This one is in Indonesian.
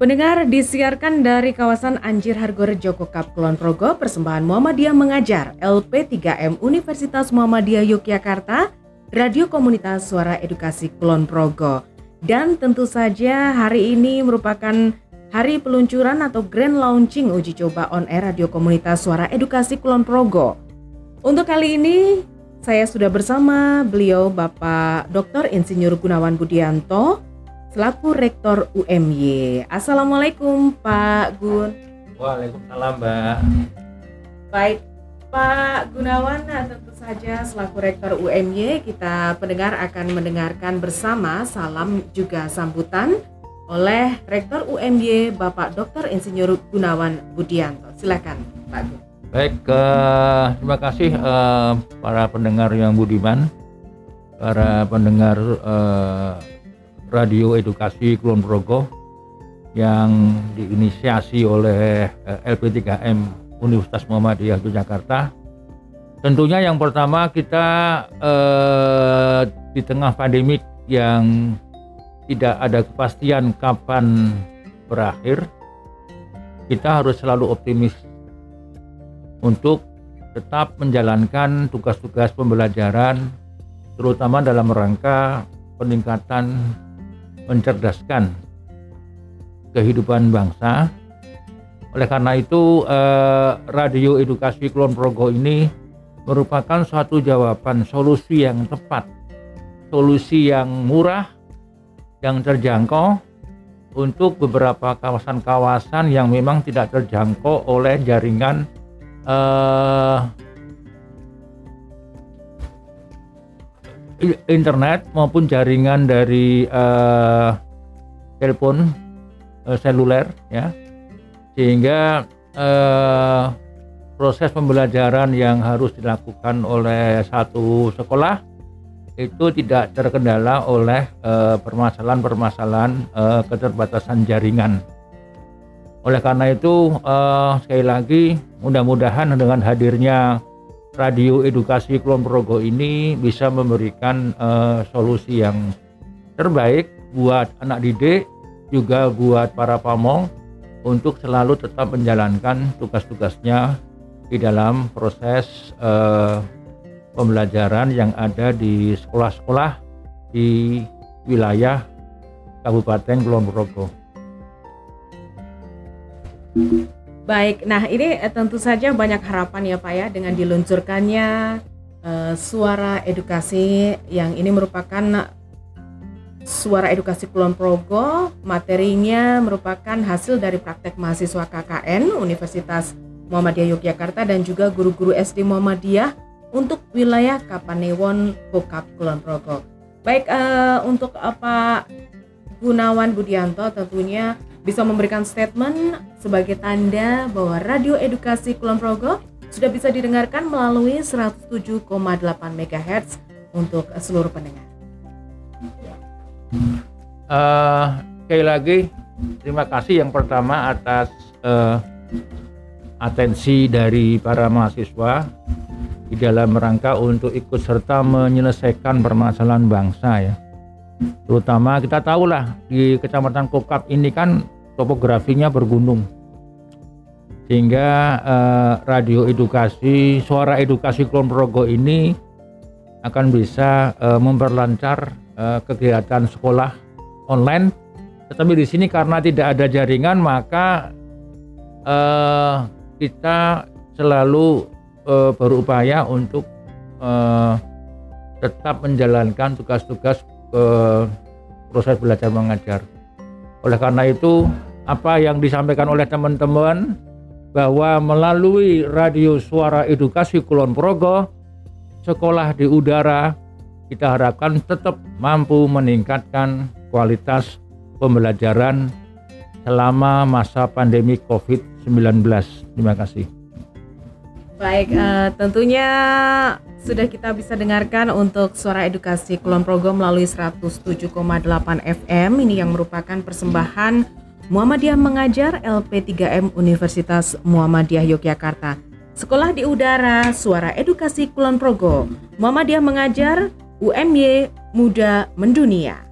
Pendengar disiarkan dari kawasan Anjir Hargorejo Kokap Kulon Progo. Persembahan Muhammadiyah Mengajar LP3M Universitas Muhammadiyah Yogyakarta Radio Komunitas Suara Edukasi Kulon Progo. Dan tentu saja hari ini merupakan hari peluncuran atau grand launching uji coba on air Radio Komunitas Suara Edukasi Kulon Progo. Untuk kali ini saya sudah bersama beliau Bapak Dr. Insinyur Gunawan Budianto selaku Rektor UMY. Assalamualaikum Pak Gun. Waalaikumsalam Mbak. Baik Pak Gunawan, nah, tentu saja selaku Rektor UMY kita pendengar akan mendengarkan bersama salam juga sambutan oleh Rektor UMY Bapak Dr. Insinyur Gunawan Budianto. Silakan Pak Gun. Baik, uh, terima kasih uh, para pendengar yang budiman, para pendengar uh, Radio Edukasi Kulon Progo yang diinisiasi oleh eh, LP3M Universitas Muhammadiyah Yogyakarta. Tentunya yang pertama kita eh, di tengah pandemik yang tidak ada kepastian kapan berakhir, kita harus selalu optimis untuk tetap menjalankan tugas-tugas pembelajaran terutama dalam rangka peningkatan mencerdaskan kehidupan bangsa. Oleh karena itu, eh, radio edukasi Kulon Progo ini merupakan suatu jawaban solusi yang tepat, solusi yang murah, yang terjangkau untuk beberapa kawasan-kawasan yang memang tidak terjangkau oleh jaringan eh, internet maupun jaringan dari uh, telepon uh, seluler ya sehingga uh, proses pembelajaran yang harus dilakukan oleh satu sekolah itu tidak terkendala oleh permasalahan-permasalahan uh, keterbatasan jaringan. Oleh karena itu uh, sekali lagi mudah-mudahan dengan hadirnya radio edukasi Kulon Progo ini bisa memberikan uh, solusi yang terbaik buat anak didik juga buat para pamong untuk selalu tetap menjalankan tugas-tugasnya di dalam proses uh, pembelajaran yang ada di sekolah-sekolah di wilayah Kabupaten Kulon Progo. Baik, nah ini eh, tentu saja banyak harapan ya Pak ya dengan diluncurkannya uh, suara edukasi yang ini merupakan suara edukasi Kulon Progo. Materinya merupakan hasil dari praktek mahasiswa KKN Universitas Muhammadiyah Yogyakarta dan juga guru-guru SD Muhammadiyah untuk wilayah Kapanewon Bokap Kulon Progo. Baik uh, untuk apa Gunawan Budianto tentunya bisa memberikan statement sebagai tanda bahwa radio edukasi Kulon Progo sudah bisa didengarkan melalui 107,8 MHz untuk seluruh pendengar. Uh, sekali lagi terima kasih yang pertama atas uh, atensi dari para mahasiswa di dalam rangka untuk ikut serta menyelesaikan permasalahan bangsa ya terutama kita tahu lah di kecamatan Kokap ini kan topografinya bergunung sehingga eh, radio edukasi suara edukasi Kulon Progo ini akan bisa eh, memperlancar eh, kegiatan sekolah online tetapi di sini karena tidak ada jaringan maka eh, kita selalu eh, berupaya untuk eh, tetap menjalankan tugas-tugas ke proses belajar mengajar. Oleh karena itu, apa yang disampaikan oleh teman-teman bahwa melalui radio suara edukasi Kulon Progo, sekolah di udara kita harapkan tetap mampu meningkatkan kualitas pembelajaran selama masa pandemi COVID-19. Terima kasih. Baik, uh, tentunya sudah kita bisa dengarkan untuk suara edukasi Kulon Progo melalui 107,8 FM ini yang merupakan persembahan Muhammadiyah Mengajar LP3M Universitas Muhammadiyah Yogyakarta. Sekolah di udara, suara edukasi Kulon Progo, Muhammadiyah Mengajar, UMY Muda Mendunia.